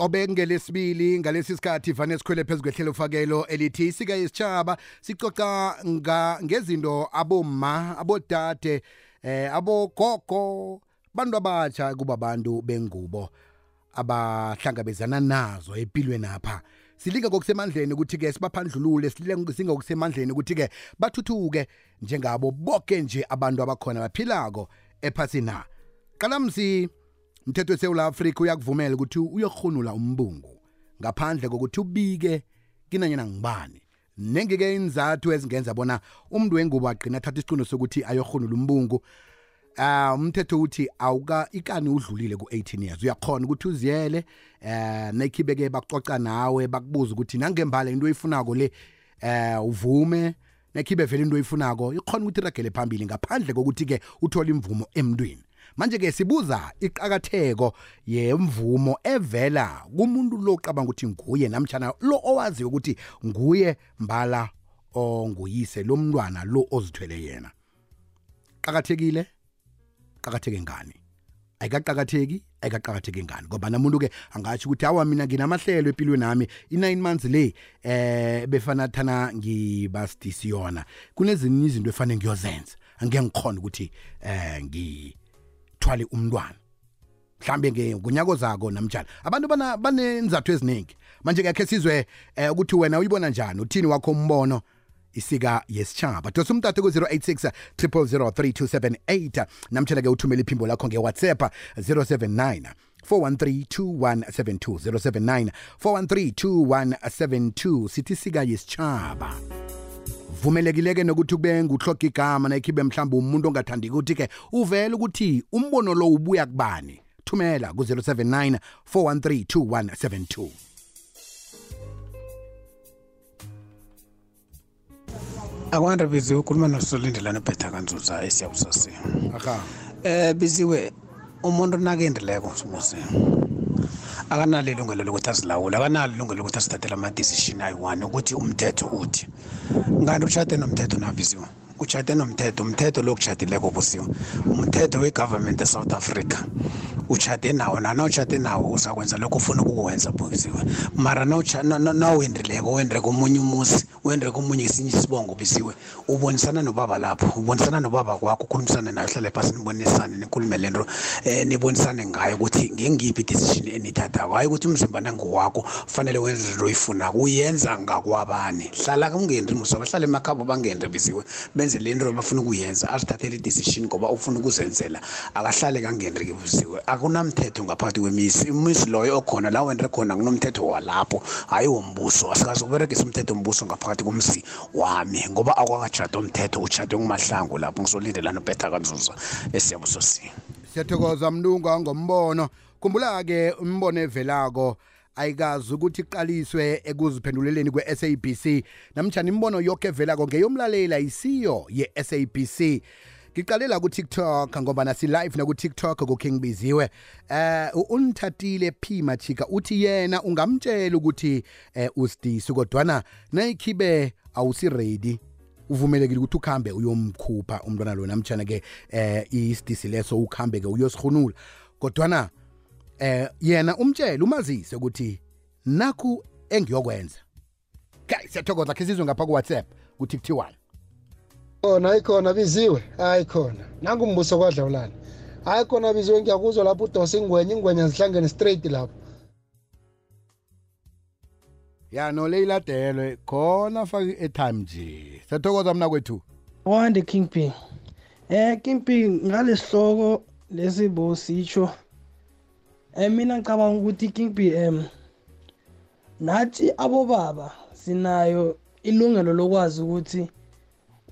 qobe ngelesibili ngalesi sikhathi vane sikhwele phezu kwehlelo fakelo elithi isika yesitshaba. Sicoca ngezinto aboma abodade eh abogogo bantu abatsha kuba bantu bengubo abahlangabezana nazo empilweni apha. Silinga ngokusemandleni ukuthi-ke sibaphandlulule silinga ngokusemandleni ukuthi-ke bathuthuke njengabo bonke nje abantu abakhona baphilako ephasina. Qalamsi umthetho weSouth Africa uyakuvumela ukuthi uyokhunula umbungu ngaphandle kokuthi ubike kinanyana ngibani. Nengike inzathu ezingenza bona umuntu wengubo agcina athatha isicundo sokuthi ayokhunula umbungu ah umthetho uthi awuka ikani udlulile ku18 years. Uyakhona ukuthi uziyele eh nekhibeke bakucoca nawe bakubuza ukuthi nangembala into oyifunako le eh uvume nekhibe vele into oyifunako ikhona ukuthi iragele phambili ngaphandle kokuthi ke uthola imvumo emntwini. Manje ke sibuza iqhakatheko yemvumo evela kumuntu lo cabanga ukuthi nguye namtjana lo owazi ukuthi nguye mbala onguyise lo mntwana lo ozithwele yena. Qakathekile? Qakatheke ngani? Ayikaqakatheki? Ayikaqakatheki ngani? Ngoba namuntu ke angatsho ukuthi awa mina nginamahlelo empilweni nami i9 months le eh befana thana ngibasidisi yona. Kunezinye izinto efanele ngiyozenza. Angeke ngikhona ukuthi eh ngi thwale umntwana. Mhlambe ngunyako zako namjalo abantu bana banenzathu eziningi manje ke sizwe eh, ukuthi wena uyibona njani? Uthini wakho umbono? Isika yesitshaba dosa umtatha ku-086 0003278 namtshela ke uthumela iphimbo lakho ngewhatsapp 079 413 2172 079 413 2172 sithi sika yesitshaba vumelekileke nokuthi kube nguhloga igama nakhibe mhlawumbe umuntu ongathandi ukuthi ke uvele ukuthi umbono lo ubuya kubani? Thumela ku-079 4132172 akwanda biziwe ukhuluma nosolindelana ubhetha kanzuza esiyabusasi aha. Eh biziwe umuntu nakendileko sibuze akanalo ilungelo lokuthi azilawule akanalo ilungelo lokuthi azithathele ama-decision ayi-one ukuthi umthetho uthi. Ngani ushade nomthetho nabiziwe ushade nomthetho umthetho lo kushadileko busiwe umthetho we-government e-south africa. Ushade nawo nana ushade nawo uzakwenza lokho ufuna ukuwenza buziwe mara nawendrileko wendreke omunye umusi wendreke omunye esinye isibongo bisiwe ubonisana nobaba lapho ubonisana nobaba kwakho ukhulumisane nayo hlale phasi nibonisane nikhulume le nto um nibonisane ngayo ukuthi ngengiphi i-decision enithathako hayi ukuthi umzimba nanguwakho fanele wenze into oyifunako uyenza ngakwabani? Hlala ungendri musoba hlale emakhabo bangendri bisiwe benze le nto bafuna ukuyenza azithathele i-decision ngoba ufuna ukuzenzela akahlale kangendri ke bisiwe akunamthetho ngaphakathi kwemisi umisi loyo okhona la wendre khona kunomthetho walapho. Hayi wombuso asikazi ukuberegisa umthetho wombuso ngaphakathi komsi wami ngoba akwakajada umthetho ujade ngumahlangu lapho. Ngizolindelana ubetha kanzuza esiyabusosini siyathokoza mlunga ngombono khumbula-ke umbono evelako ayikazi ukuthi iqaliswe ekuziphenduleleni kwe-sabc namtshana imbono yonke evelako ngeyomlalela isiyo ye-sabc ngiqalela ku-tiktok ngoba nasi-live naku-tiktok kukhe ngibiziwe eh unithathile p machika uthi yena ungamtshela ukuthi eh usidisi kodwana nayikhibe awusi-ready uvumelekile ukuthi ukhambe uyomkhupha umntwana lo namtshana ke eh isidisi leso ukhambe ke uyosihunula kodwana eh yena umtshele umazise ukuthi nakhu engiyokwenza. Guys siyathokoza khe sizwe ngapha kuwhatsapp kuthi kuthiwani khona hayi khona biziwe. Hayi khona nangu umbuso kwadlawulana. Hayi khona biziwe ngiyakuzwa lapho udose ingwenya ingwenya zihlangene straight lapho. Ya no leyiladelwe khona faka i-airtime nje. Siyathokoza mna kwethu. Wande kingpin eh kingpin ngalesihloko lesibo sitsho eh mina ngicabanga ukuthi kingpin em nathi abobaba sinayo ilungelo lokwazi ukuthi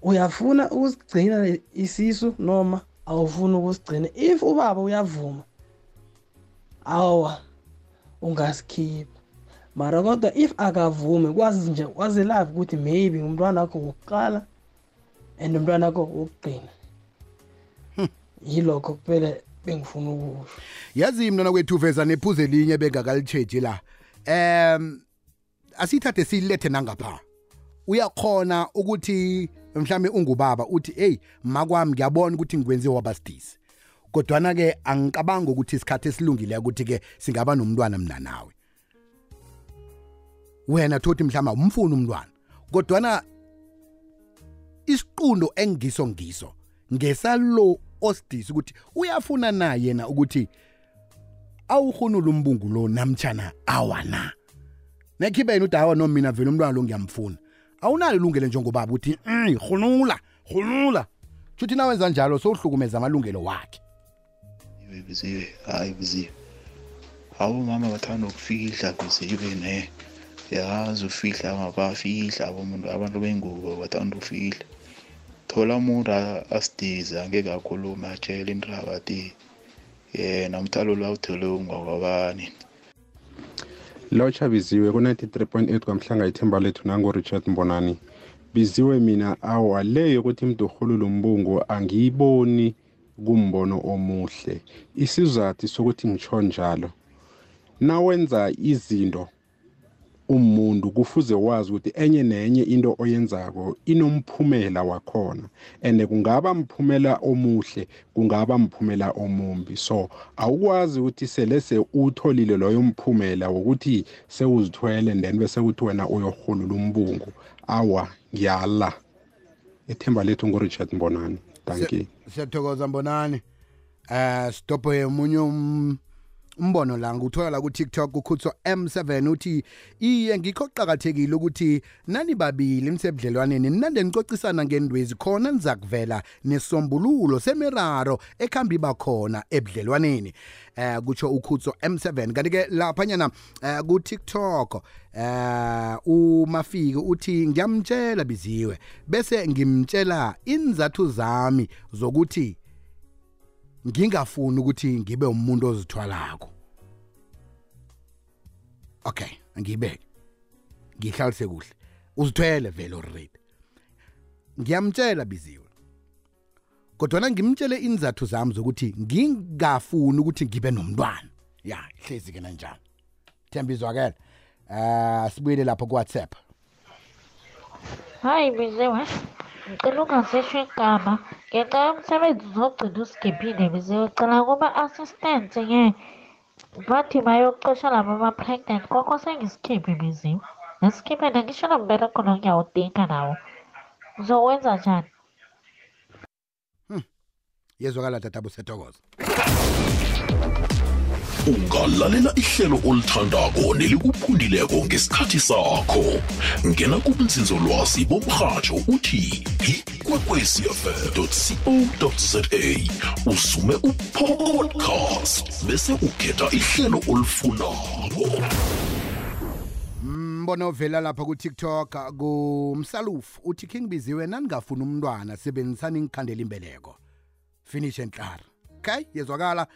uyafuna ukusigcina isisu noma awufuni ukusigcina. If ubaba uyavuma awa ungasikhipha. Mara kodwa if akavumi kwazi nje kwazi live ukuthi maybe umntwana wakho wokuqala and umntwana wakho wokugcina. Yilokho kuphela bengifuna ukusho. Yazi mntwana kwethu veza nephuze elinye bengakalitshedi la. Um asiyithathe siyilethe nangapha. Uyakhona ukuthi mhlambe ungubaba uthi hey makwami ngiyabona ukuthi ngikwenziwe wabasidisi. Kodwana ke angicabanga ukuthi isikhathi esilungile ukuthi ke singaba nomntwana mina nawe. Wena thothi mhlawumbe umfuna umntwana. Kodwana isiqundo engiso ngiso ngesalo osidisi ukuthi uyafuna na yena ukuthi awuhunula umbungu lo namtjana awana nekhibe yena udawa noma mina vele umntwana lo ngiyamfuna. Awunalo ilungelo njengobaba uthi "Mm, hunula hunula shuthi nawenza njalo sowuhlukumeza amalungelo wakhe. Iwe biziwe hayi biziwe. Abomama bathanda ukufihla biziwe ne? Yazi ufihla mabafihla abomuntu abantu bengubo bathanda ukufihla. Thola umuntu a- asidize angeke akhulume atshele indaba ati yena umthalo lo awuthole ungakwabani lotsha biziwe ku-93.8 kwamhlanga ithemba lethu nango-richard mbonani. Biziwe mina awa le yokuthi mntu urhulule umbungu angiyiboni kumbono omuhle. Isizathu sokuthi ngitsho njalo nawenza izinto umuntu kufuze wazi ukuthi enye nenye into oyenzako inomphumela wakhona. And kungaba mphumela omuhle kungaba mphumela omumbi. So awukwazi ukuthi sele se utholile loyo mphumela wokuthi sewuzithwele then bese kuthi wena uyorhulula umbungu. Awa ngiyala. Ethemba lethu ngurichard mbonani. Thank you. siyathokoza mbonani. Eh stophe umunye um- umbono la nguthola la ku TikTok ukhutswa M7 uthi iye ngikho qhakathekile ukuthi nani babili msebudlelwaneni nande nicocisana ngendwezi khona niza kuvela nesombululo semiraro ekhambi bakhona ebudlelwaneni. Eh kutsho ukhutswa M7 kanti ke laphanyana eh, ku TikTok eh umafiki uthi ngiyamtshela biziwe bese ngimtshela inzathu zami zokuthi ngingafuni ukuthi ngibe umuntu ozithwalako. Okay angiyibeke ngihlalise kuhle. Uzithwele vele already ngiyamtshela biziwe. Kodwa ngimtshele inzathu zami zokuthi ngingafuni ukuthi ngibe nomntwana. Ya hlezi ke nanjalo. Thembizwakela eh sibuyele lapho ku WhatsApp Hayi biziwe, ngicela ungasisho igama ngenxa yomsebenzi uzogcina usigiphile biziwe cela kuma-assistant-ke bathi bayocesha laba ama-pregnant. Koko sengisikhiphe biziwe ngisikhiphele ngisho nombereko lo ngiyawudinga nawo. Uzowenza njani? Yezwakala tatabo sethokoza ungalalela ihlelo olithandako nelikuphundileko ngesikhathi sakho. Ngena kubunzinzolwazi bomrhatsho uthi ikwekwecfm co za usume upodcast bese ukhetha ihlelo olifunako. Mbono ovela lapha ku TikTok kumsalufu uthi King Biziwe naningafuna umntwana sebenzisani ngikhandela imbeleko. Finish and clear okay yezwakala.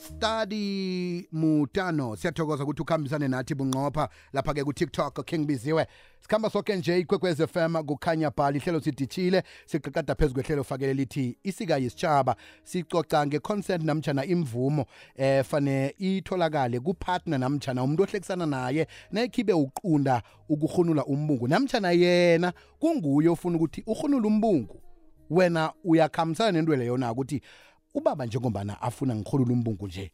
Study mutano. Siyathokoza ukuthi ukhambisane nathi bunqopha lapha ke ku TikTok King Biziwe. Sikhamba sonke nje ikwekwez FM kukhanya bhali ihlelo sidishile siqaqada phezulu kwehlelo fakele lithi isika yisitshaba. Sicoca nge-consent namtjana imvumo eh fane itholakale kupartner namtjana umuntu ohlekisana naye nekhibe uqunda ukuhunula umbungu. Namtjana yena kunguye ofuna ukuthi uhunule umbungu wena uyakhambisana nento leyo na? Ukuthi ubaba njengombana afuna ngihulula umbungu nje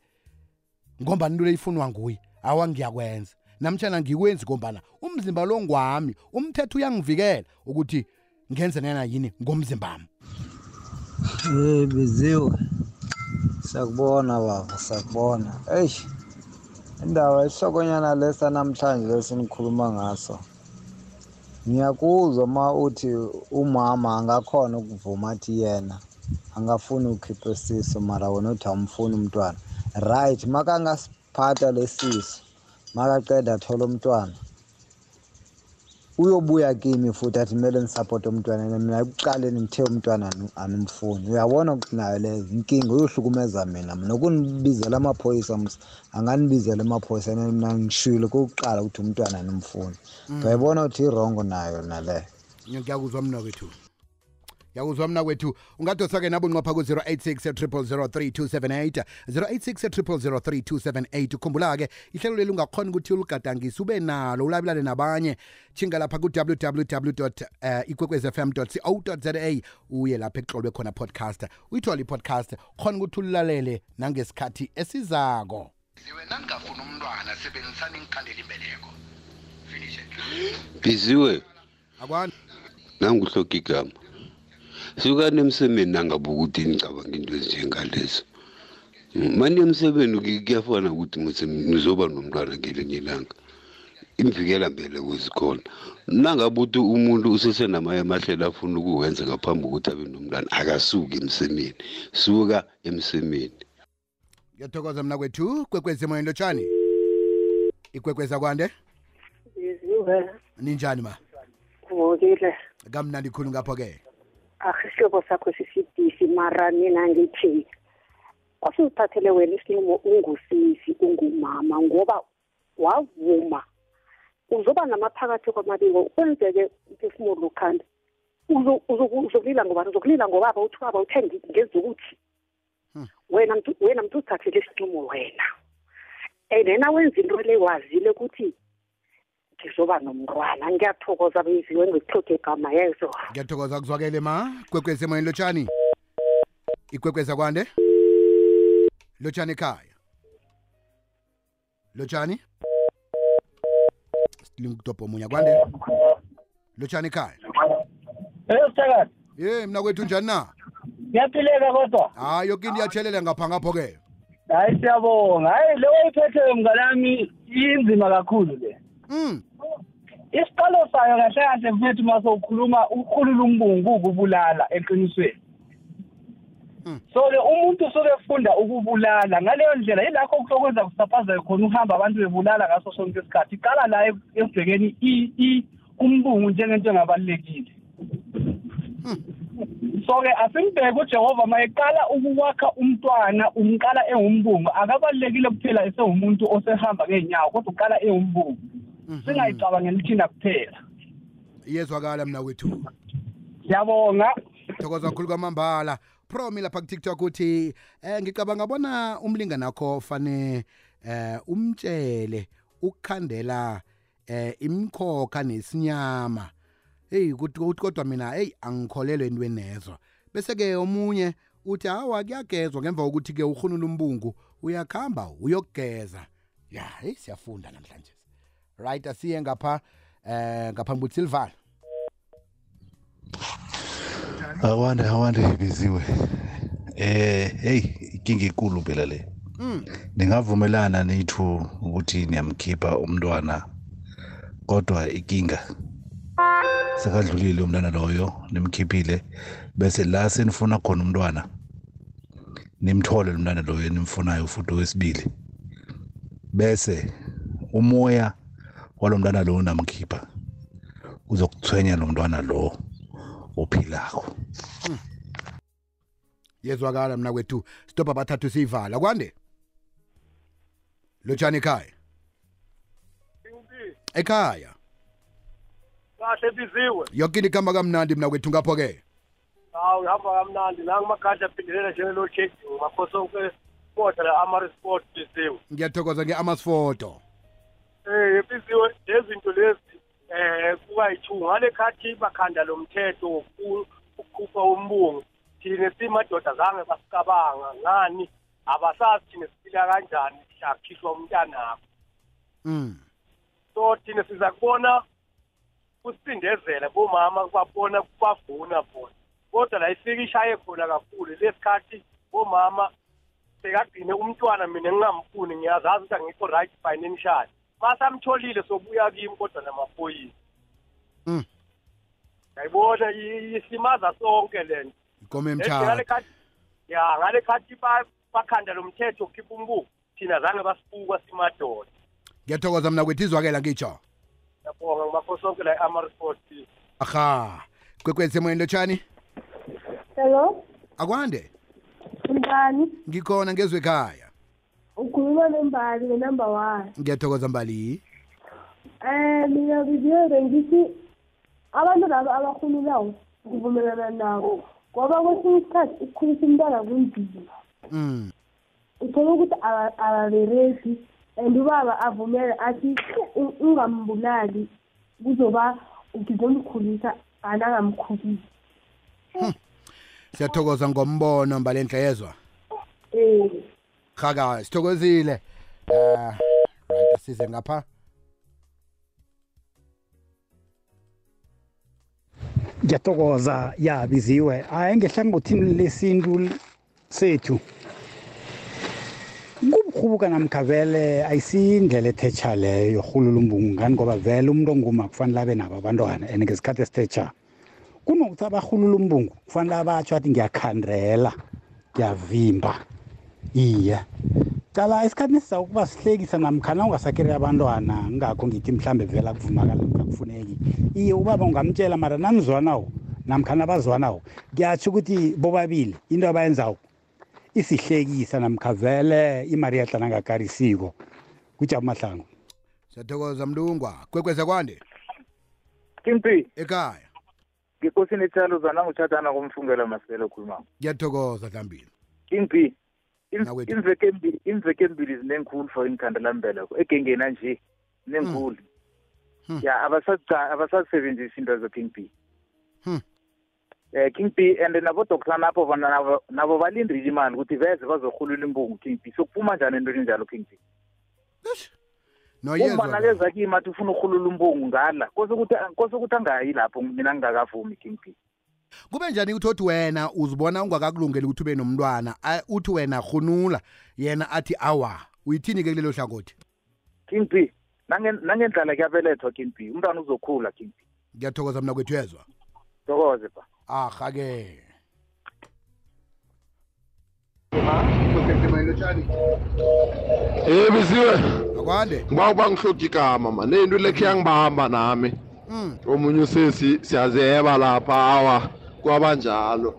ngombana into leyifunwa nguye awa ngiyakwenza namtshana ngikwenzi ngombana umzimba lo ngwami umthetho uyangivikela ukuthi ngenze nena yini ngomzimbami Eh biziwe. Sakubona baba, sakubona. Eish. Indaba esihlokonyana lesa namhlanje lesinikhuluma ngaso. Ngiyakuzwa ma uthi umama angakhona ukuvuma athi yena angafuni ukhipha isiso mara wena uthi awumfuni umntwana. Right, makangasiphatha lesiso. Makaqeda athola umntwana. uyobuya kimi futhi athi kumele ngisaphote umntwana mina ekuqaleni ngithe umntwana animfuni uyabona nayo le inkinga uyohlukumeza mina nokunibizela amaphoyisa mus anganibizela amaphoyisa and mina ngishilo kokuqala ukuthi umntwana animfuni uyayibona ukuthi irongo nayo naleyo ngiyakuzwa mna kwethu ngiyakuzwa mna kwethu ungadosa-ke nabunqopha ku-086 3278 086 3278 ukhumbula-ke ihlelo leli ungakhona ukuthi uligadangise ube nalo ulabelane nabanye. Chinga lapha ku-www uh, ikwekwezfm co za uye lapha ekuhlolwe khona podcast. Uyithole i-podcast khona ukuthi ulilalele nangesikhathi esizako. Liwe nangafuna umntwana sebenzisani ngikhandela imbeleko biziwe. Akwani. Nanguhloka igama. Sukani emsemeni nangabe ukuthi nicabanga into ezinjengalezo. Mani emsebeni ki- kuyafana ukuthi ngise- ngizoba nomntwana ngelinye ilanga. Imvikela mbele kwezikhona nangabe uthi umuntu usesenamaye amahlelo afuna ukuwenza ngaphambi kokuthi abe nomntwana akasuki emsemeni. Suka emsemeni. Ngiyathokoza mna kwethu kwekwezi emoyeni lotshani ikwekweza kwande? Biziwe ninjani ma? Kuvukile kamnandi khulu ngapho-ke. Asihlobo sakho sisidisi mara mina ngithi kwasizithathele wena isinqumo ungusisi ungumama ngoba wavuma. Uzoba namaphakathi kwamabiko kwenzeke umphefumulo ukhanda Uzo- uzo- uzokulila ngobani uzokulila ngobaba uthi baba uthe ngi- ngenza ukuthi wena mntu wena mntu uzithathele isinqumo wena. And yena wenza into le wazile ukuthi ngizoba nomntwana. Ngiyathokoza beziwe ngikuhloge igama yezo ngiyathokoza kuzwakele ma kwekwezi emoyeni lotshani. Ikwekweza kwande lotshani ekhaya. Lotshani? Lingudobho omunye kwande lotshani ekhaya. Hey Sithakathi, ye mna kwethu njani na? Ngiyaphileka kodwa. hayi yoke into iyatshelela ngapha ngapho-ke. Hayi siyabonga. Hayi le oyiphethe mnganami inzima kakhulu le. Mm. Isiqalo sayo kahle kahle mfethu mase ukhuluma ukhulula umbungu ukubulala eqinisweni. So ke umuntu usuke efunda ukubulala ngaleyo ndlela yilakho kusokwenza kusaphazeke khona uhamba abantu bebulala ngaso sonke isikhathi. Iqala la ekubhekeni i i umbungu njengento engabalulekile. so-ke asimbheke ujehova ma eqala ukuwakha umntwana umqala engumbungu akabalulekile kuphela esewumuntu osehamba ngey'nyawo kodwa uqala ewumbungu singayicabangeli thina kuphela iyezwakala mna kwethu. Siyabonga. Thokoza kakhulu kwamambala. Promi lapha kutiktok uthi eh ngicabanga bona umlingani nakho fane eh umtshele ukukhandela eh imkhokha nesinyama. Hey kuthi kuthi kodwa mina hey angikholelwe entweni nezo bese ke omunye uthi hawa kuyagezwa ngemva kokuthi ke uhunula umbungu uyakhamba uyokugeza. Ya hey siyafunda namhlanje. Right asiye ngapha eh ngaphambi ukuthi silvala awande awande biziwe. Eh hey inkinga enkulu phela le. Mm. Ningavumelana nithu ukuthi niyamkhipha umntwana kodwa inkinga sekadlulile umntwana loyo nimkhiphile. Bese la senifuna khona umntwana nimthole lo mntwana loyo nimfunayo futhi owesibili. Bese umoya walo mntwana lowo namkhipha uzokuthwenya lo mntwana lo ophilako. Yezwakala mna kwethu stop abathathu siyivala. Kwande? Lotshani ekhaya? Ekhaya? Kahle biziwe yoke into ikhamba kamnandi mna kwethu ngapho-ke? Hawu ihamba kamnandi. Nangumagadla aphindelela njengelo shading maphosonke kodwa la amari sport biziwe ngiyathokoza nge-amasfoto. Eh biziwe lezinto lezi eh kuba yi-two ngale khathi bakhanda lo mthetho woku- ukukhupha umbungu. Thina simadoda zange basicabanga ngani? Abasazi thina siphila kanjani mhlakhishwa umntanakho. Mm. So thina siza kubona kusindezela bomama babona bavuna bona. Kodwa la ifika ishaye khona kakhulu lesikhathi bomama sekagcine umntwana mina ngingamfuni ngiyazazi ukuthi angikho right financial masamtholile sobuya kimi kodwa namaphoyisa. Mm. yayibona i- isimaza sonke lento ikomo ngale emthatha khathi ya ngale khathi ba- bakhanda lo mthetho ukhipha umbuku thina zange basibuka simadoda. Ngiyathokoza mna kwethu izwakela ngitsho yabonga ngibakho sonke la i-amasport aha. Kwekwezi emoyeni lotshani? Hello? Akwande? Mbani ngikhona ngezwe ekhaya. Ukhuluma nombali ngenumber one. Ngiyathokoza mbali. Um mina biziwe ngithi abantu labo abakhululayo ngivumelana nabo ngoba kwesinye isikhathi ukukhulisa umntwana kunzima. Mm. Uthola ukuthi aba- ababereki and ubaba avumele athi "U- ungambulali kuzoba ngizomkhulisa anangamkhulisi siyathokoza ngombono mbalenhle yezwa? Um hakayo sithokozile. Um right asize ngapha ngiyathokoza yabiziwe. Hayi ngehlangothini lesintu sethu. Kubuhubuka namkha vele ayisiyindlela etetsha leyo rhulula umbungani ngoba vele umuntu onguma kufanele abe nabo abantwana and ngesikhathi esitetsha kunokuthi abarhulula umbungu kufanele abatsho athi ngiyakhandela ngiyavimba. Iye. Cala esikhathini esiza ukuba sihlekisa namkhana ungasakeri abantwana ngakho ngithi mhlambe vele akuvumakala akufuneki. Iye ubaba ungamtshela mara nanizwanawo namkhana abazwanawo kuyatsho ukuthi bobabili into abayenzawo isihlekisa namkha vele imari yahlala ngakarisiko kujabu mahlangu siyathokoza mlungwa. Kwekweza kwande? Kimpi. Ekhaya. Ngikosini ithalo zana nguthathana komfungela masele okhulumako. Ngiyathokoza dlambile kimpi. Imveke mbili imveke mbili zinenkhulu for inkhandelambeleko egengeni anje zinenkhulu. Ya abasaca- abasazisebenzisi into zo king b. Hmm. eh king b and nabodoktar napho bona nabo- balindile imali ukuthi veze bazorhulula imbungu king b. Sokuphuma njani entweni njalo king b? Noyezwa uma nakeza kimi athi ufuna ukurhulula umbungu ngala kose ukuthi angayi lapho mina ngingakavumi king b. kube njani ukuthi othi wena uzibona ungakakulungeli ukuthi ube nomntwana a- uthi wena rhunula yena athi awa uyithini-ke kulelo hlangothi king b nange- nangendlala kuyabelethwa king b umntwana uzokhula king b ngiyathokoza mna kwethu yezwa tokoze ba aha-ke Eh bisiwe. Akwande. Ngiba uba ngihloka igama man. Nento lekhe yangibamba nami. Mm. Omunye usesi siyazeba lapha awa kwabanjalo.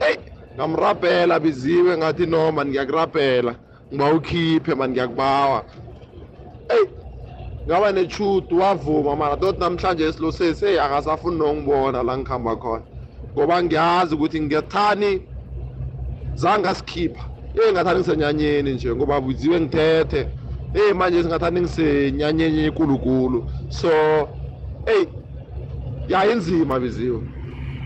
Hey, ngamrabhela biziwe ngathi no man ngiyakurabhela. Ngiba ukhiphe man ngiyakubawa. Hey, ngaba nechudu wavuma mara tot namhlanje esilo sesi hey akasafuni nongibona la ngikhamba khona. Ngoba ngiyazi ukuthi ngiyathani zange asikhipha eh ngathani ngisenyanyeni nje ngoba buziwe ngithethe eh manje singathani ngisenyanyeni ekulukulu so hey yayinzima biziwe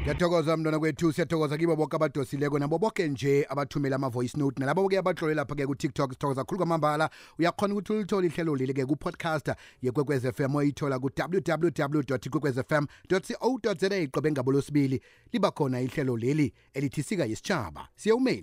ngiyathokoza mntwana kwethu siyathokoza kibo boke abadosileko nabo boke nje abathumela ama-voice note nalabo-ke abatlole lapha-ke kutiktok. Sithokoza khulu kwamambala. Uyakhona ukuthi ulithole ihlelo leli-ke kupodcast yekwekwez fm oyithola ku-www kwekwez fm co za qobe ngabo losibili liba khona ihlelo leli elithi sika yisitshaba siyewumeni